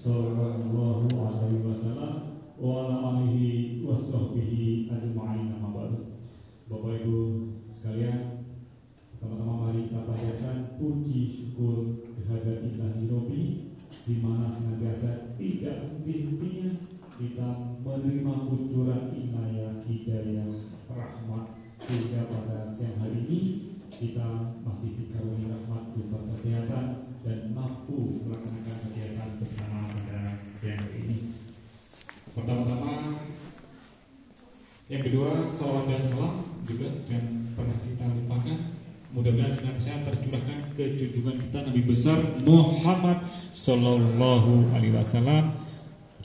sallallahu alaihi wasallam wa ala alihi wa sahbihi ajma'in amma ba'du. Bapak Ibu sekalian, pertama-tama mari kita panjatkan puji syukur kehadirat Ilahi Robi di mana senantiasa tidak henti-hentinya kita menerima kucuran inayah hidayah rahmat sehingga pada siang hari ini kita masih dikaruniai rahmat berupa kesehatan dan mampu melaksanakan kegiatan bersama pada siang ini. Pertama-tama yang kedua, salam dan salam juga dan pernah kita lupakan Mudah-mudahan senantiasa tercurahkan ke kita Nabi besar Muhammad Sallallahu Alaihi Wasallam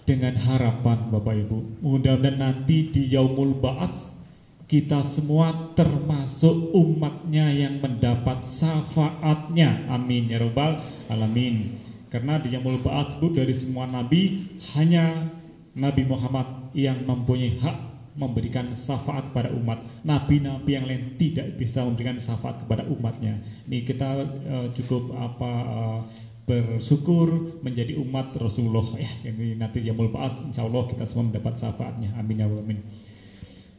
dengan harapan Bapak Ibu. Mudah-mudahan nanti di Yaumul Ba'ats kita semua termasuk umatnya yang mendapat syafaatnya. Amin ya robbal alamin. Karena di Yaumul Ba'ats dari semua nabi hanya Nabi Muhammad yang mempunyai hak memberikan syafaat kepada umat. Nabi-nabi yang lain tidak bisa memberikan syafaat kepada umatnya. Ini kita uh, cukup apa uh, bersyukur menjadi umat Rasulullah ya. Jadi nanti Yaumul Ba'at insya Allah kita semua mendapat syafaatnya. Amin ya amin.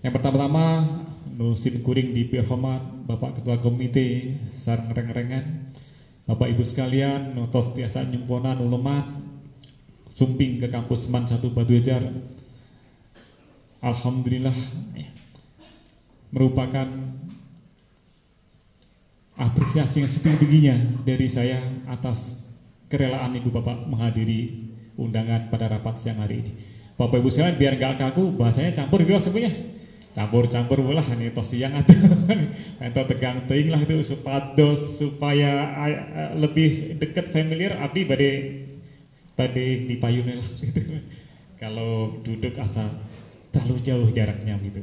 Yang pertama-tama Nusin Kuring di Hormat Bapak Ketua Komite Sarang Reng-Rengan Bapak Ibu sekalian Notos Tiasa Nyumponan Ulemat Sumping ke kampus Man 1 Batu Jajar Alhamdulillah ya, merupakan apresiasi yang setinggi-tingginya dari saya atas kerelaan Ibu Bapak menghadiri undangan pada rapat siang hari ini. Bapak Ibu sekalian biar gak kaku bahasanya campur gitu semuanya. Campur-campur lah ini tos siang atau atau tegang teing lah itu supados supaya lebih dekat familiar abdi pada pada di payunnya lah gitu. Kalau duduk asal terlalu jauh jaraknya gitu.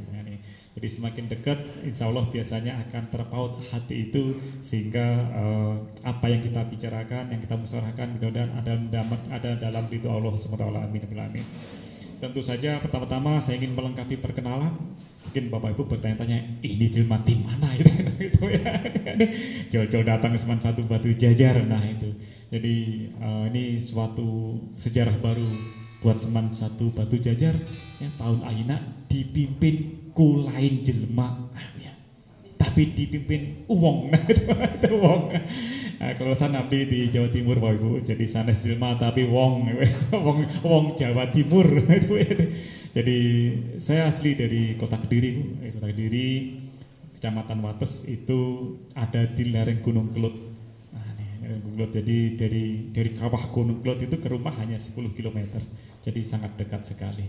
Jadi semakin dekat, insya Allah biasanya akan terpaut hati itu sehingga uh, apa yang kita bicarakan, yang kita musyawarahkan, mudah-mudahan ada, ada dalam ridho Allah SWT. Amin. Amin. Tentu saja pertama-tama saya ingin melengkapi perkenalan. Mungkin Bapak Ibu bertanya-tanya, ini jelma tim mana itu, itu ya. Jauh-jauh datang Seman Satu Batu Jajar, nah itu. Jadi uh, ini suatu sejarah baru buat Seman Satu Batu Jajar yang tahun Aina dipimpin ku lain jelma ya. tapi dipimpin uang nah itu, itu uang kalau saya nabi di Jawa Timur Bapak Ibu jadi sanes jelma tapi wong wong wong Jawa Timur. Itu, jadi saya asli dari kota Kediri Bu. Kota Kediri Kecamatan Wates itu ada di lereng Gunung nih, Gunung Kelut jadi dari dari kawah Gunung Kelut itu ke rumah hanya 10 km jadi sangat dekat sekali.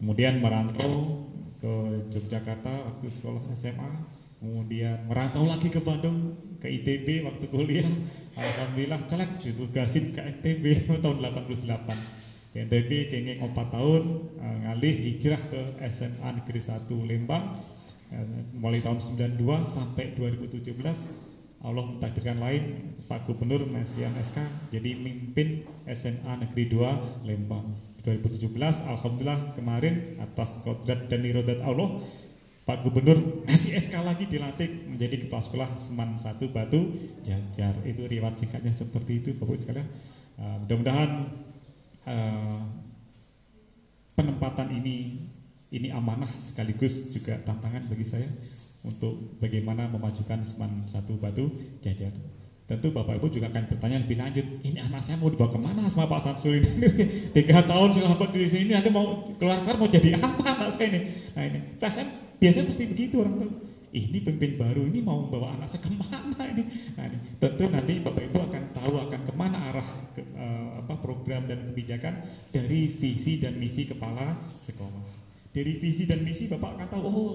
Kemudian merantau ke Yogyakarta waktu sekolah SMA kemudian merantau lagi ke Bandung ke ITB waktu kuliah. Alhamdulillah celak ditugasin ke ITB tahun 88 di ITB kenging 4 tahun ngalih hijrah ke SMA Negeri 1 Lembang. Mulai tahun 92 sampai 2017 Allah mentakdirkan lain Pak Gubernur Mesian SK jadi mimpin SMA Negeri 2 Lembang. 2017 Alhamdulillah kemarin atas kodrat dan irodat Allah Pak Gubernur ngasih SK lagi dilantik menjadi kepala sekolah Seman 1 Batu Jajar itu riwayat singkatnya seperti itu Bapak sekalian uh, mudah-mudahan uh, penempatan ini ini amanah sekaligus juga tantangan bagi saya untuk bagaimana memajukan Seman 1 Batu Jajar Tentu Bapak Ibu juga akan bertanya lebih lanjut, ini anak saya mau dibawa ke mana sama Pak Samsul ini? Tiga tahun selama di sini, nanti mau keluar keluar mau jadi apa anak saya ini? Nah ini, saya biasanya pasti begitu orang tuh. Ini pemimpin baru ini mau membawa anak saya ke mana ini? Nah, tentu nanti Bapak Ibu akan tahu akan ke mana arah ke, uh, apa program dan kebijakan dari visi dan misi kepala sekolah. Dari visi dan misi Bapak akan tahu, oh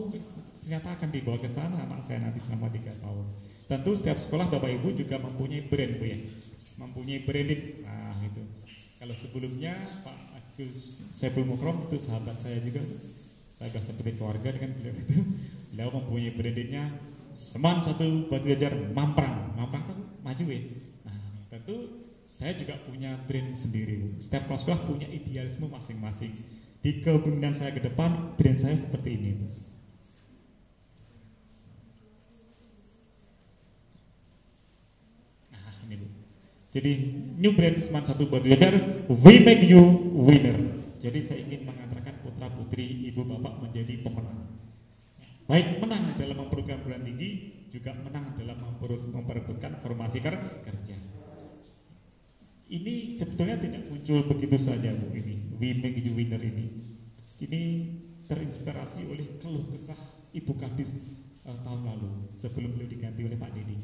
ternyata akan dibawa ke sana anak saya nanti selama tiga tahun. Tentu setiap sekolah Bapak Ibu juga mempunyai brand Bu ya. Mempunyai branding. Nah, itu. Kalau sebelumnya Pak Agus Saiful Mukrom itu sahabat saya juga. Saya agak seperti keluarga dengan beliau itu. Beliau mempunyai brandingnya Seman satu batu jajar Mamprang. Mamprang itu maju ya. Nah, tentu saya juga punya brand sendiri. Setiap sekolah punya idealisme masing-masing. Di kepemimpinan saya ke depan, brand saya seperti ini. Bu. Jadi New Brand Seman satu Batu Jajar, we make you winner. Jadi saya ingin mengantarkan putra putri ibu bapak menjadi pemenang. Baik menang dalam memperebutkan bulan tinggi, juga menang dalam memperebutkan formasi kerja. Ini sebetulnya tidak muncul begitu saja bu ini, make you winner ini. Ini terinspirasi oleh keluh kesah ibu kadis uh, tahun lalu sebelum beliau diganti oleh Pak Didi.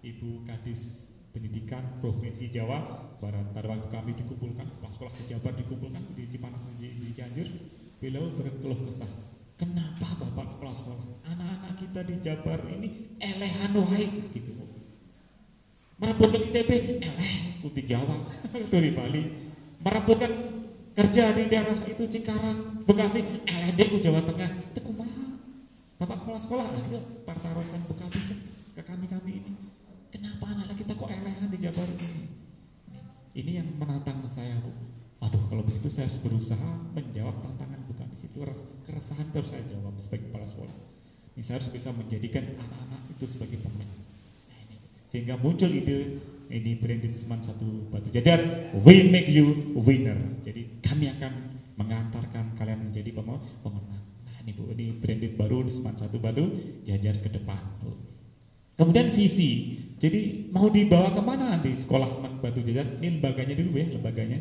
Ibu kadis pendidikan provinsi Jawa Barat pada waktu kami dikumpulkan sekolah-sekolah sejabar dikumpulkan di Cipanas di Cianjur beliau berkeluh kesah. Kenapa bapak kepala sekolah? Anak-anak kita di Jabar ini elehan wahai gitu. Merebutkan ITB eleh. Di Jawa. Itu di Bali. Merebutkan kerja di daerah itu Cikarang Bekasi eleh deh Jawa Tengah. Itu kumaha bapak kepala sekolah ayo partarosan Bekasi ke kami-kami ini. Kenapa anak-anak kita kok elehan di Jabar ini? Ini yang menantang saya, Bu. Aduh, kalau begitu saya harus berusaha menjawab tantangan bukan di situ. Keresahan terus saya jawab sebagai kepala sekolah. Ini saya harus bisa menjadikan anak-anak itu sebagai pemenang. Sehingga muncul ide ini branded seman satu batu jajar, we make you winner. Jadi kami akan mengantarkan kalian menjadi pemenang. Nah ini bu, ini branded baru seman satu batu jajar ke depan. Bu. Kemudian visi, jadi mau dibawa ke mana nanti sekolah Seman Batu Jajar? Ini lembaganya dulu ya, lembaganya.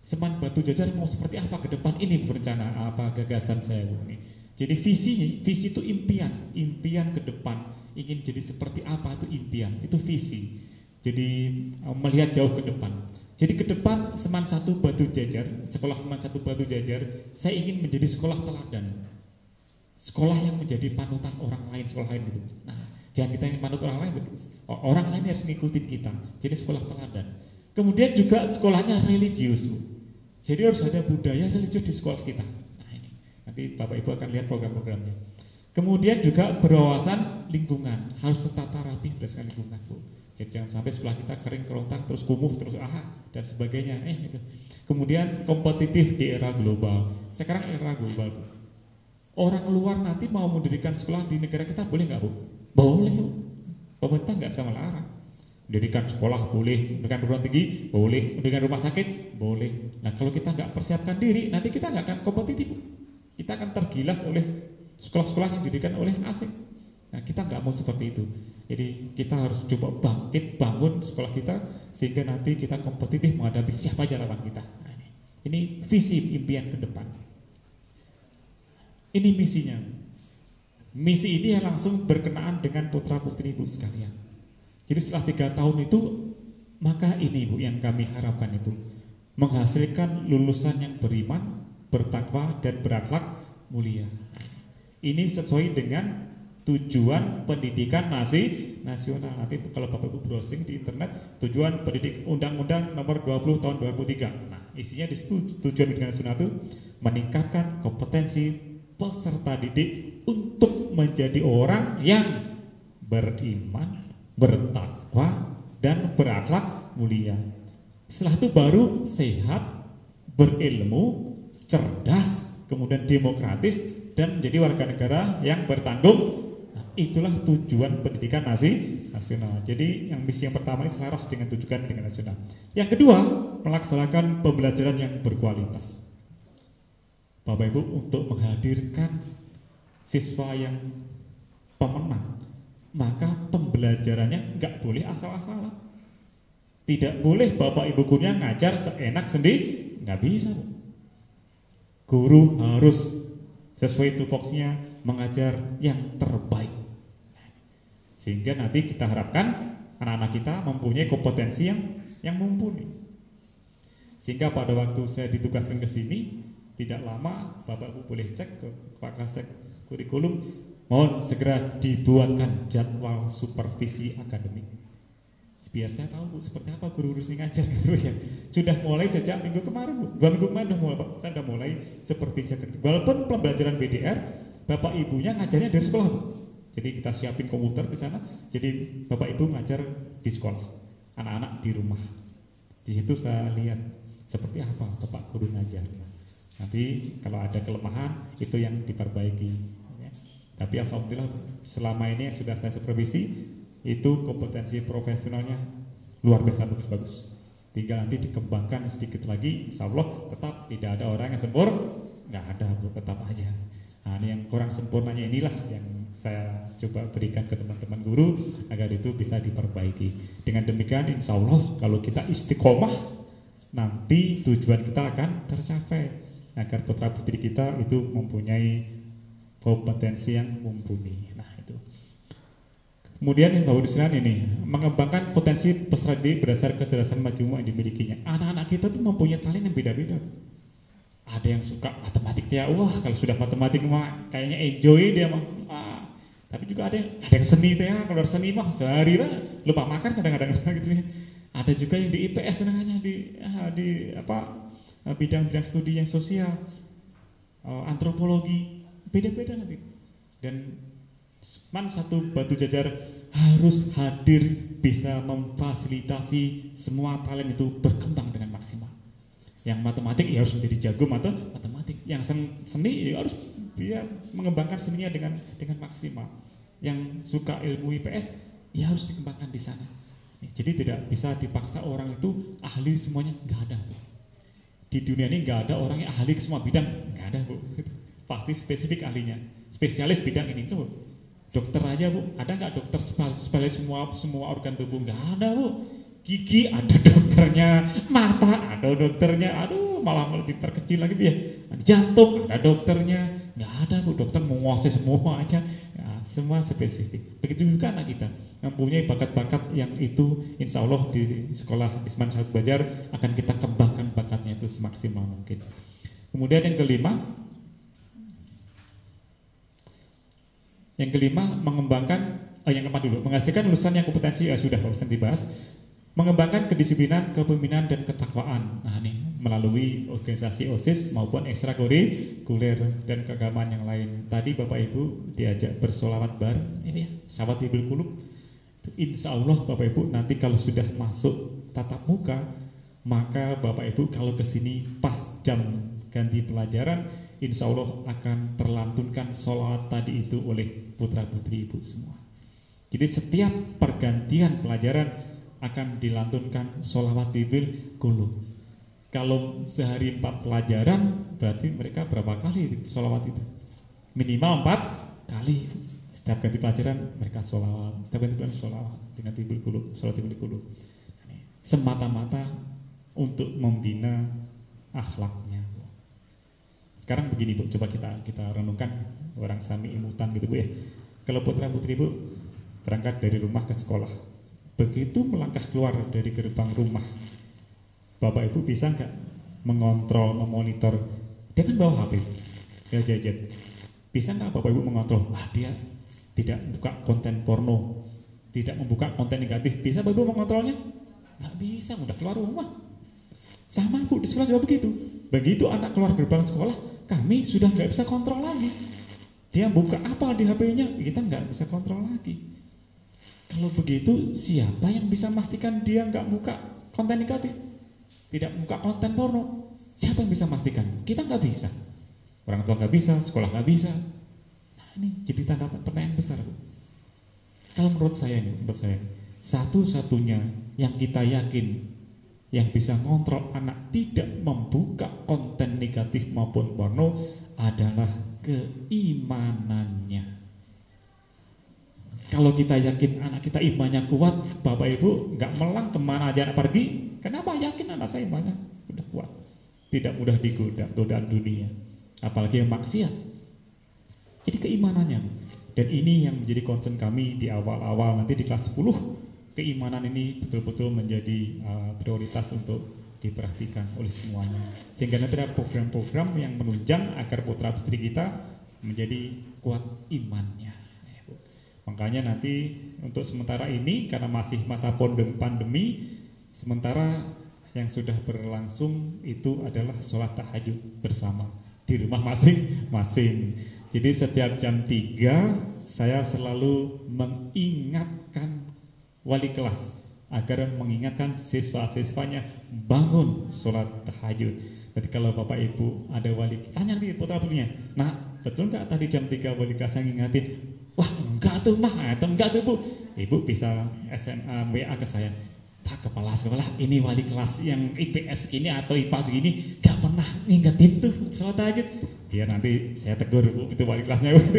Seman Batu Jajar mau seperti apa ke depan? Ini berencana apa gagasan saya ini. Jadi visi, visi itu impian, impian ke depan. Ingin jadi seperti apa itu impian, itu visi. Jadi eh, melihat jauh ke depan. Jadi ke depan Seman Satu Batu Jajar, sekolah Seman Satu Batu Jajar, saya ingin menjadi sekolah teladan. Sekolah yang menjadi panutan orang lain, sekolah lain gitu. Nah, Jangan kita yang manut orang lain, orang lain harus ngikutin kita. Jadi sekolah teladan. Kemudian juga sekolahnya religius. Jadi harus ada budaya religius di sekolah kita. Nah ini, nanti Bapak Ibu akan lihat program-programnya. Kemudian juga berwawasan lingkungan, harus tertata rapi berdasarkan lingkungan, Bu. Jadi jangan sampai sekolah kita kering kerontang terus kumuh terus aha dan sebagainya. Eh itu. Kemudian kompetitif di era global. Sekarang era global, Bu. Orang luar nanti mau mendirikan sekolah di negara kita boleh nggak, Bu? Boleh. Pemerintah nggak bisa melarang. Mendirikan sekolah boleh, mendirikan perguruan tinggi boleh, mendirikan rumah sakit boleh. Nah kalau kita nggak persiapkan diri, nanti kita nggak akan kompetitif. Kita akan tergilas oleh sekolah-sekolah yang didirikan oleh asing. Nah kita nggak mau seperti itu. Jadi kita harus coba bangkit, bangun sekolah kita sehingga nanti kita kompetitif menghadapi siapa aja lawan kita. Nah, ini. ini visi impian ke depan. Ini misinya. Misi ini langsung berkenaan dengan putra putri ibu sekalian. Jadi setelah tiga tahun itu, maka ini ibu yang kami harapkan itu menghasilkan lulusan yang beriman, bertakwa dan berakhlak mulia. Ini sesuai dengan tujuan pendidikan nasi nasional. Nanti kalau Bapak Ibu browsing di internet, tujuan pendidik Undang-Undang nomor 20 tahun 2003. Nah, isinya di situ tujuan pendidikan nasional itu meningkatkan kompetensi peserta didik untuk menjadi orang yang beriman, bertakwa, dan berakhlak mulia. Setelah itu baru sehat, berilmu, cerdas, kemudian demokratis, dan menjadi warga negara yang bertanggung. Nah, itulah tujuan pendidikan nasi nasional. Jadi yang misi yang pertama ini selaras dengan tujuan pendidikan nasional. Yang kedua, melaksanakan pembelajaran yang berkualitas. Bapak Ibu untuk menghadirkan siswa yang pemenang maka pembelajarannya nggak boleh asal-asalan. Tidak boleh Bapak Ibu gurunya ngajar seenak sendiri nggak bisa guru harus sesuai tupoksinya mengajar yang terbaik. Sehingga nanti kita harapkan anak-anak kita mempunyai kompetensi yang yang mumpuni. Sehingga pada waktu saya ditugaskan ke sini tidak lama Bapak Ibu boleh cek ke Pak Kasek kurikulum mohon segera dibuatkan jadwal supervisi akademik. Biar saya tahu Bu seperti apa guru-guru sing ngajar gitu ya. Sudah mulai sejak minggu kemarin Bu. Dua minggu kemarin mulai Pak. Saya sudah mulai supervisi akademik. Walaupun pembelajaran BDR Bapak Ibunya ngajarnya dari sekolah Bu. Jadi kita siapin komputer di sana. Jadi Bapak Ibu ngajar di sekolah. Anak-anak di rumah. Di situ saya lihat seperti apa Bapak guru ngajar Nanti kalau ada kelemahan itu yang diperbaiki. Tapi alhamdulillah selama ini yang sudah saya supervisi itu kompetensi profesionalnya luar biasa bagus-bagus tinggal nanti dikembangkan sedikit lagi insya Allah tetap tidak ada orang yang sempurna nggak ada tetap aja. Nah ini yang kurang sempurnanya inilah yang saya coba berikan ke teman-teman guru agar itu bisa diperbaiki. Dengan demikian insya Allah kalau kita istiqomah nanti tujuan kita akan tercapai agar putra putri kita itu mempunyai kompetensi yang mumpuni nah itu Kemudian yang baru di sini ini mengembangkan potensi peserta didik berdasar kecerdasan majmuk yang dimilikinya. Anak-anak kita tuh mempunyai talent yang beda-beda. Ada yang suka matematik ya, wah kalau sudah matematik mah kayaknya enjoy dia mah. Ah. Tapi juga ada yang ada yang seni teh, kalau seni mah sehari lah lupa makan kadang-kadang gitu ya. Ada juga yang di IPS namanya di ah, di apa bidang-bidang studi yang sosial, uh, antropologi, beda-beda nanti. Dan Man satu batu jajar harus hadir bisa memfasilitasi semua talent itu berkembang dengan maksimal. Yang matematik ya harus menjadi jago mata matematik. Yang seni ya harus dia mengembangkan seninya dengan dengan maksimal. Yang suka ilmu IPS ya harus dikembangkan di sana. Jadi tidak bisa dipaksa orang itu ahli semuanya nggak ada. Bu. Di dunia ini nggak ada orang yang ahli semua bidang nggak ada bu. Pasti spesifik ahlinya, spesialis bidang ini tuh Dokter aja bu, ada nggak dokter spesialis semua semua organ tubuh? Nggak ada bu. Gigi ada dokternya, mata ada dokternya, aduh malah terkecil lagi ya. Jantung ada dokternya, nggak ada bu dokter menguasai semua aja, ya, semua spesifik. Begitu juga anak kita mempunyai bakat-bakat yang itu insya Allah di sekolah Isman Syahid Bajar akan kita kembangkan bakatnya itu semaksimal mungkin. Kemudian yang kelima, Yang kelima, mengembangkan oh yang keempat dulu, menghasilkan lulusan yang kompetensi ya sudah barusan dibahas. Mengembangkan kedisiplinan, kepemimpinan dan ketakwaan. Nah, ini melalui organisasi OSIS maupun ekstrakurikuler dan keagamaan yang lain. Tadi Bapak Ibu diajak bersolawat bareng, ini ya, sahabat Ibu Kulub. Insya Allah Bapak Ibu nanti kalau sudah masuk tatap muka, maka Bapak Ibu kalau ke sini pas jam ganti pelajaran, insya Allah akan terlantunkan sholawat tadi itu oleh putra putri ibu semua. Jadi setiap pergantian pelajaran akan dilantunkan sholawat tibil kulu. Kalau sehari empat pelajaran berarti mereka berapa kali sholawat itu? Minimal empat kali. Setiap ganti pelajaran mereka sholawat. Setiap ganti pelajaran sholawat dengan tibil kulu, sholawat tibil kulu. Semata-mata untuk membina akhlaknya. Sekarang begini bu, coba kita kita renungkan orang sami imutan gitu bu ya. Kalau putra putri bu berangkat dari rumah ke sekolah, begitu melangkah keluar dari gerbang rumah, bapak ibu bisa nggak mengontrol, memonitor? Dia kan bawa HP, ya jajet. Bisa nggak bapak ibu mengontrol? Ah dia tidak buka konten porno, tidak membuka konten negatif. Bisa bapak ibu mengontrolnya? Nggak bisa, udah keluar rumah. Sama bu di sekolah juga begitu. Begitu anak keluar gerbang sekolah, kami sudah nggak bisa kontrol lagi. Dia buka apa di HP-nya, kita nggak bisa kontrol lagi. Kalau begitu, siapa yang bisa memastikan dia nggak buka konten negatif? Tidak buka konten porno? Siapa yang bisa memastikan? Kita nggak bisa. Orang tua nggak bisa, sekolah nggak bisa. Nah ini jadi tanda pertanyaan besar. Kalau menurut saya ini, menurut saya, satu-satunya yang kita yakin yang bisa ngontrol anak tidak membuka konten negatif maupun porno adalah keimanannya. Kalau kita yakin anak kita imannya kuat, bapak ibu nggak melang ke mana aja anak pergi. Kenapa yakin anak saya imannya udah kuat, tidak mudah digoda godaan dunia, apalagi yang maksiat. Jadi keimanannya, dan ini yang menjadi concern kami di awal-awal nanti di kelas 10 keimanan ini betul-betul menjadi uh, prioritas untuk diperhatikan oleh semuanya. Sehingga nanti ada program-program yang menunjang agar putra putri kita menjadi kuat imannya. Makanya nanti untuk sementara ini karena masih masa pandemi, sementara yang sudah berlangsung itu adalah sholat tahajud bersama di rumah masing-masing. Jadi setiap jam 3 saya selalu mengingatkan wali kelas agar mengingatkan siswa-siswanya bangun sholat tahajud. Jadi kalau bapak ibu ada wali, tanya nanti putra putrinya, nah betul nggak tadi jam 3 wali kelas yang ngingatin? Wah enggak tuh mah, atau enggak tuh bu. Ibu bisa SMA WA ke saya. Pak kepala sekolah ini wali kelas yang IPS ini atau IPA segini gak pernah ngingetin tuh sholat tahajud biar nanti saya tegur bu itu wali kelasnya bu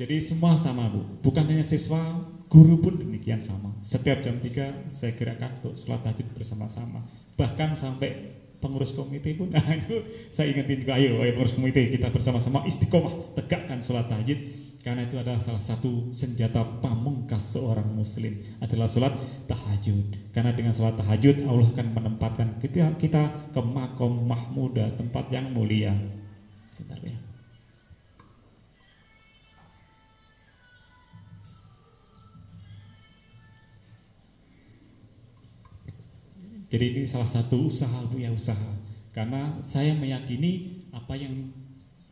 jadi semua sama bu bukan hanya siswa guru pun demikian sama setiap jam 3 saya gerakkan untuk sholat tahajud bersama-sama bahkan sampai pengurus komite pun nah itu saya ingetin juga ayo, ayo pengurus komite kita bersama-sama istiqomah tegakkan sholat tahajud karena itu adalah salah satu senjata pamungkas seorang muslim adalah sholat tahajud. Karena dengan sholat tahajud Allah akan menempatkan kita, kita ke makom mahmuda, tempat yang mulia. Bentar ya. Jadi ini salah satu usaha bu ya usaha. Karena saya meyakini apa yang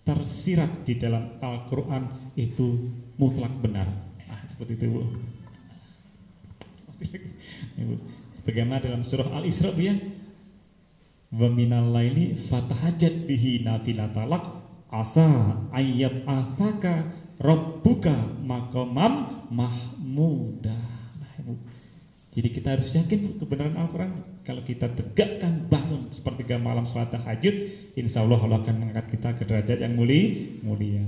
tersirat di dalam Al-Quran itu mutlak benar. Ah, seperti itu Bu. Bagaimana dalam surah Al-Isra Bu ya? Wa minal laili fatahajat bihi nafilatalak asa ayyab athaka rabbuka maqamam mahmuda. Jadi kita harus yakin kebenaran Al-Quran kalau kita tegakkan bangun sepertiga malam sholat tahajud, insya Allah Allah akan mengangkat kita ke derajat yang mulia. mulia.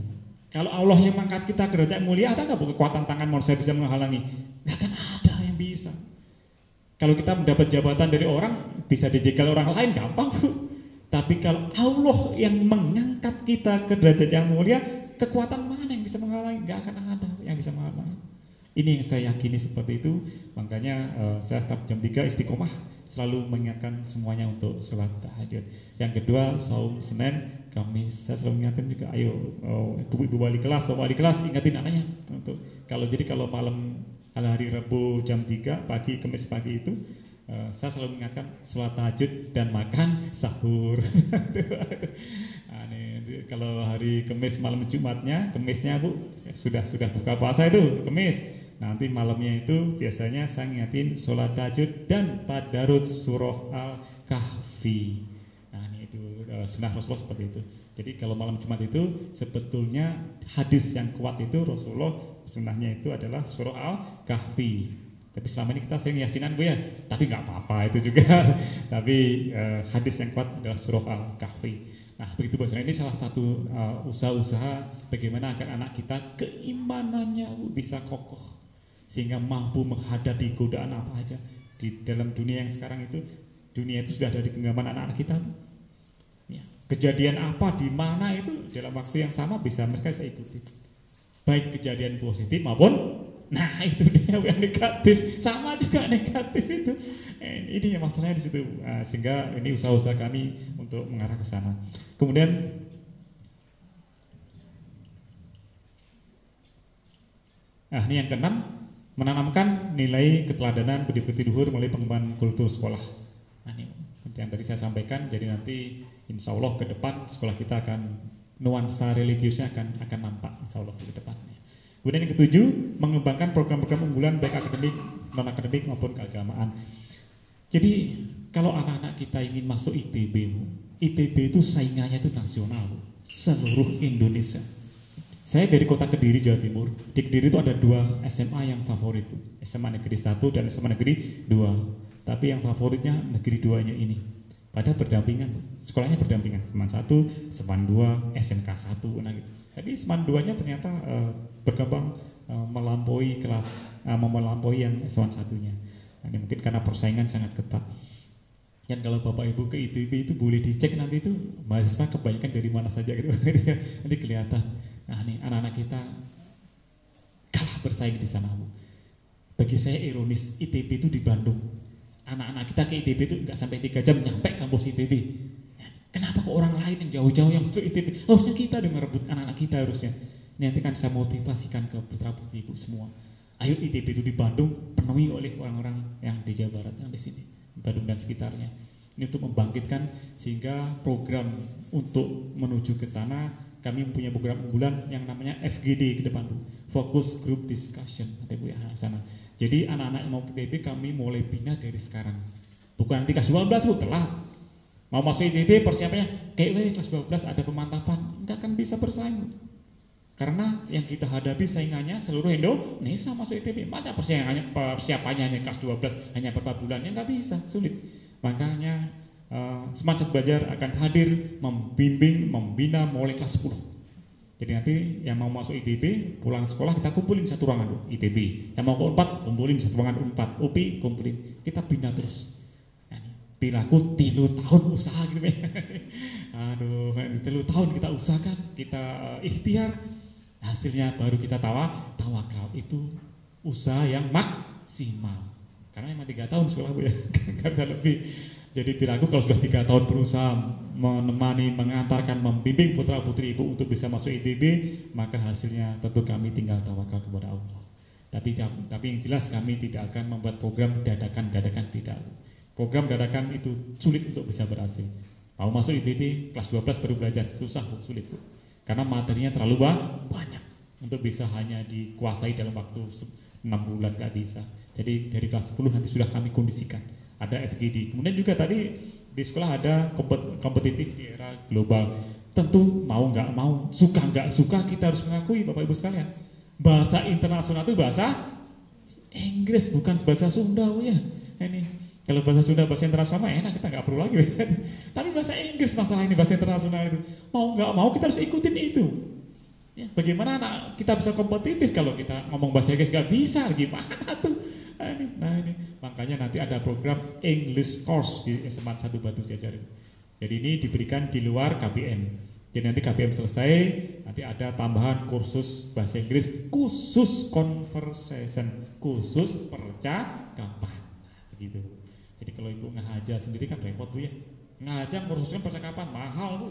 Kalau Allah yang mengangkat kita ke derajat mulia, ada nggak kekuatan tangan manusia bisa menghalangi? Nggak akan ada yang bisa. Kalau kita mendapat jabatan dari orang, bisa dijegal orang lain, gampang Tapi kalau Allah yang mengangkat kita ke derajat yang mulia, kekuatan mana yang bisa menghalangi? Nggak akan ada yang bisa menghalangi. Ini yang saya yakini seperti itu. Makanya uh, saya setiap jam 3 istiqomah selalu mengingatkan semuanya untuk sholat tahajud. Yang kedua, saum Senin, Kamis. Saya selalu mengingatkan juga, ayo oh, ibu-ibu wali kelas, bapak wali kelas, ingatin anaknya untuk kalau jadi kalau malam hari Rabu jam 3 pagi, Kamis pagi itu uh, saya selalu mengingatkan sholat tahajud dan makan sahur. ini, kalau hari Kamis malam Jumatnya, Kamisnya bu sudah sudah buka puasa itu Kamis Nanti malamnya itu biasanya saya ngingetin sholat tahajud dan tadarus surah Al-Kahfi. Nah ini itu uh, sunnah Rasulullah seperti itu. Jadi kalau malam Jumat itu sebetulnya hadis yang kuat itu Rasulullah sunnahnya itu adalah surah Al-Kahfi. Tapi selama ini kita sering yasinan bu ya, tapi nggak apa-apa itu juga. tapi uh, hadis yang kuat adalah surah Al-Kahfi. Nah begitu bos, ini salah satu uh, usaha-usaha bagaimana agar anak kita keimanannya bisa kokoh sehingga mampu menghadapi godaan apa aja. Di dalam dunia yang sekarang itu dunia itu sudah ada di genggaman anak-anak kita ya. kejadian apa di mana itu dalam waktu yang sama bisa mereka bisa ikuti. Baik kejadian positif maupun nah itu dia yang negatif. Sama juga negatif itu. Eh, ini yang masalahnya di situ nah, sehingga ini usaha-usaha kami untuk mengarah ke sana. Kemudian nah ini yang keenam menanamkan nilai keteladanan budi-budi luhur melalui pengembangan kultur sekolah. Nah, ini yang tadi saya sampaikan. Jadi nanti insya Allah ke depan sekolah kita akan nuansa religiusnya akan akan nampak insya Allah ke depannya. Kemudian yang ketujuh, mengembangkan program-program unggulan baik akademik, non akademik maupun keagamaan. Jadi kalau anak-anak kita ingin masuk ITB, ITB itu saingannya itu nasional, seluruh Indonesia. Saya dari kota Kediri, Jawa Timur. Di Kediri itu ada dua SMA yang favorit. SMA Negeri 1 dan SMA Negeri 2. Tapi yang favoritnya Negeri 2-nya ini. Pada berdampingan. Sekolahnya berdampingan. Seman 1, Seman 2, SMK 1. Nah gitu. Jadi Seman 2-nya ternyata uh, berkembang uh, melampaui kelas, uh, melampaui yang Seman 1-nya. Nah, mungkin karena persaingan sangat ketat. Dan kalau Bapak Ibu ke ITB itu boleh dicek nanti itu mahasiswa kebanyakan dari mana saja gitu. nanti kelihatan. Nah nih anak-anak kita kalah bersaing di sana bu. Bagi saya ironis ITB itu di Bandung. Anak-anak kita ke ITB itu nggak sampai tiga jam nyampe kampus ITB. Kenapa kok orang lain yang jauh-jauh yang masuk ITB? Harusnya kita dengan merebut anak-anak kita harusnya. Nanti kan saya motivasikan ke putra putri ibu semua. Ayo ITB itu di Bandung penuhi oleh orang-orang yang di Jawa Barat yang di sini, Bandung dan sekitarnya. Ini untuk membangkitkan sehingga program untuk menuju ke sana kami mempunyai program unggulan yang namanya FGD ke depan Bu. Focus Group Discussion nanti Bu ya sana. Jadi anak-anak yang mau ke kami mulai bina dari sekarang. Bukan nanti kelas 12 Bu, telat. Mau masuk ITB persiapannya kayak kelas 12 ada pemantapan, nggak akan bisa bersaing. Karena yang kita hadapi saingannya seluruh Indonesia masuk ITB. Masa persiapannya, persiapannya hanya kelas 12 hanya beberapa bulan ya nggak bisa, sulit. Makanya uh, Semangat Belajar akan hadir membimbing, membina mulai kelas 10. Jadi nanti yang mau masuk ITB pulang sekolah kita kumpulin satu ruangan ITB. Yang mau ke UNPAD kumpulin satu ruangan UNPAD. UPI kumpulin. Kita bina terus. Pilaku tilu tahun usaha gitu ya. Aduh, tilu tahun kita usahakan, kita uh, ikhtiar, hasilnya baru kita tawa, tawakal itu usaha yang maksimal. Karena memang tiga tahun sekolah bu ya, nggak bisa lebih. Jadi pilaku kalau sudah tiga tahun berusaha menemani, mengantarkan, membimbing putra putri ibu untuk bisa masuk ITB, maka hasilnya tentu kami tinggal tawakal kepada Allah. Tapi tapi yang jelas kami tidak akan membuat program dadakan-dadakan tidak. Program dadakan itu sulit untuk bisa berhasil. Mau masuk IPB kelas 12 baru belajar, susah bu, sulit bu. Karena materinya terlalu banyak untuk bisa hanya dikuasai dalam waktu 6 bulan gak bisa. Jadi dari kelas 10 nanti sudah kami kondisikan. Ada FGD. Kemudian juga tadi di sekolah ada kompetitif di era global. Tentu mau nggak mau, suka nggak suka kita harus mengakui Bapak Ibu sekalian. Bahasa internasional itu bahasa Inggris bukan bahasa Sunda ya. Ini kalau bahasa Sunda, bahasa internasional enak, kita nggak perlu lagi. Tapi bahasa Inggris masalah ini, bahasa internasional itu. Mau nggak mau kita harus ikutin itu. Ya, bagaimana anak kita bisa kompetitif kalau kita ngomong bahasa Inggris nggak bisa, gimana tuh? Nah ini. Makanya nanti ada program English Course di SMA 1 Batu Jajar. Jadi ini diberikan di luar KBM. Jadi nanti KBM selesai, nanti ada tambahan kursus bahasa Inggris khusus conversation, khusus percakapan. Begitu. Jadi kalau ibu ngajar sendiri kan repot bu ya. Ngajar kursusnya percakapan mahal bu.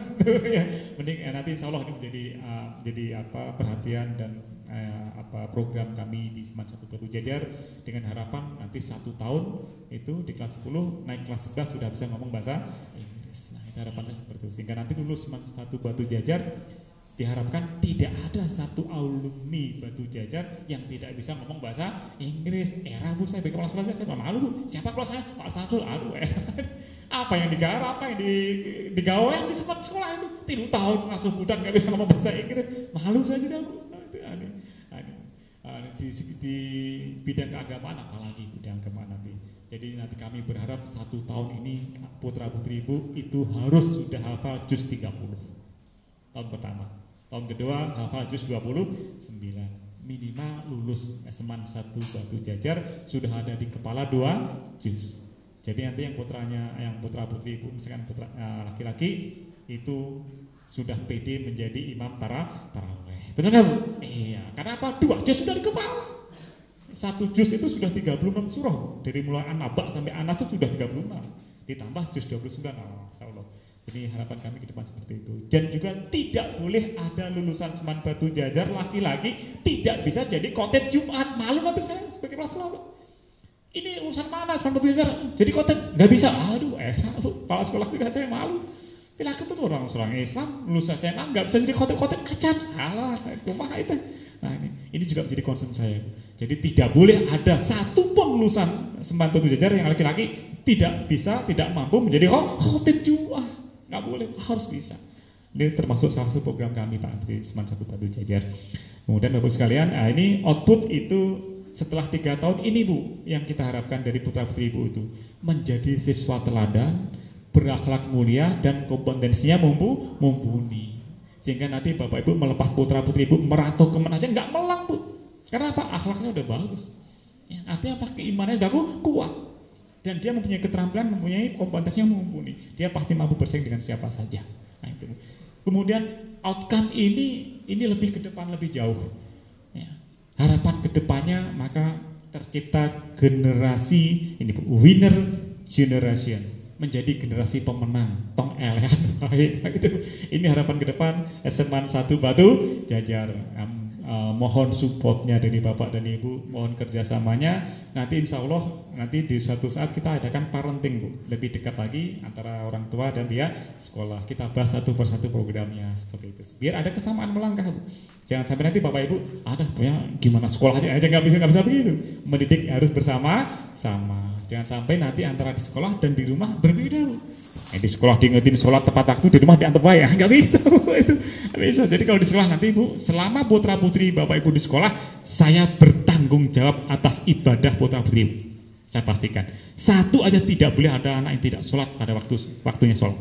ya. Mending eh, nanti insya Allah ini menjadi uh, jadi apa perhatian dan uh, apa program kami di Seman Satu Batu Jajar dengan harapan nanti satu tahun itu di kelas 10 naik kelas 11 sudah bisa ngomong bahasa Inggris. Nah itu harapannya seperti itu. Sehingga nanti lulus Seman Satu Batu Jajar diharapkan tidak ada satu alumni batu jajar yang tidak bisa ngomong bahasa Inggris. Era bu saya kepala sekolah saya malu bu. Siapa kalau saya Pak Samsul? Aduh, eh. apa yang digarap, apa yang di, digawe di sekolah itu tiga tahun langsung budak nggak bisa ngomong bahasa Inggris. Malu saya juga. Nah, itu aneh. aneh. aneh. Di, di bidang keagamaan apalagi bidang keagamaan nanti. Jadi nanti kami berharap satu tahun ini putra putri ibu itu harus sudah hafal juz 30 tahun pertama Tahun kedua hafal juz 29 minimal lulus SMA 1 Batu Jajar sudah ada di kepala dua juz. Jadi nanti yang putranya yang putra putri ibu misalkan putra eh, laki-laki itu sudah PD menjadi imam tara taraweh. Benar nggak bu? Iya. Karena apa? Dua juz sudah di kepala. Satu juz itu sudah 36 surah dari mulai An-Naba sampai Anas itu sudah 36 ditambah juz 29 oh, Allah. Ini harapan kami ke depan seperti itu. Dan juga tidak boleh ada lulusan Seman Batu Jajar laki-laki tidak bisa jadi konten Jumat. Malu nanti saya sebagai kepala Ini urusan mana Seman Batu Jajar? Jadi konten nggak bisa. Aduh, eh, kepala sekolah juga saya malu. Bila ketemu orang seorang Islam lulusan SMA nggak bisa jadi konten-konten acan. Alah, kumaha itu. Nah ini, ini juga menjadi concern saya. Jadi tidak boleh ada satu pun lulusan Seman Batu Jajar yang laki-laki tidak bisa, tidak mampu menjadi khotib Jumat. Nggak boleh, harus bisa. Ini termasuk salah satu program kami Pak di Seman Satu Batu Jajar. Kemudian Bapak sekalian, nah ini output itu setelah tiga tahun ini Bu yang kita harapkan dari putra putri Ibu itu menjadi siswa teladan, berakhlak mulia dan kompetensinya mumpu mumpuni. Sehingga nanti Bapak Ibu melepas putra putri Ibu merantau ke mana aja nggak melang Bu. Karena apa? Akhlaknya udah bagus. Ya, artinya apa? Keimanannya udah kuat dan dia mempunyai keterampilan, mempunyai kompetensi yang mumpuni. Dia pasti mampu bersaing dengan siapa saja. Nah, itu. Kemudian outcome ini ini lebih ke depan lebih jauh. Ya. Harapan ke depannya maka tercipta generasi ini winner generation menjadi generasi pemenang tong elehan baik itu ini harapan ke depan SMA 1 Batu Jajar um, uh, mohon supportnya dari Bapak dan Ibu, mohon kerjasamanya. Nanti insya Allah nanti di suatu saat kita adakan parenting Bu, lebih dekat lagi antara orang tua dan dia sekolah. Kita bahas satu persatu programnya seperti itu. Biar ada kesamaan melangkah Bu. Jangan sampai nanti Bapak Ibu ada punya gimana sekolah aja aja nggak bisa nggak bisa begitu. Mendidik harus bersama sama Jangan sampai nanti antara di sekolah dan di rumah berbeda. Eh, di sekolah diingetin sholat tepat waktu, di rumah diantar ya nggak bisa. Itu nggak bisa. Jadi kalau di sekolah nanti bu, selama putra putri bapak ibu di sekolah, saya bertanggung jawab atas ibadah putra putri. Saya pastikan. Satu aja tidak boleh ada anak yang tidak sholat pada waktu waktunya sholat.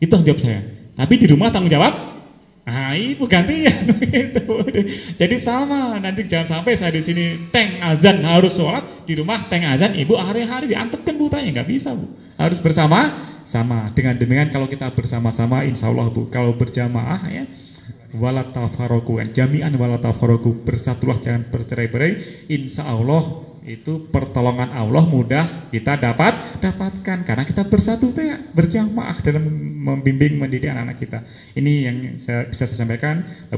Itu tanggung jawab saya. Tapi di rumah tanggung jawab Ah, ibu gantian gitu. Jadi sama, nanti jangan sampai saya di sini teng azan harus sholat di rumah teng azan ibu hari-hari diantepkan butanya nggak bisa bu. Harus bersama sama dengan demikian kalau kita bersama-sama insya Allah bu kalau berjamaah ya wala tafaroku jami'an wala tafaroku bersatulah jangan bercerai-berai insya Allah itu pertolongan Allah mudah kita dapat dapatkan karena kita bersatu ya, berjamaah dalam membimbing mendidik anak-anak kita. Ini yang saya bisa saya sampaikan.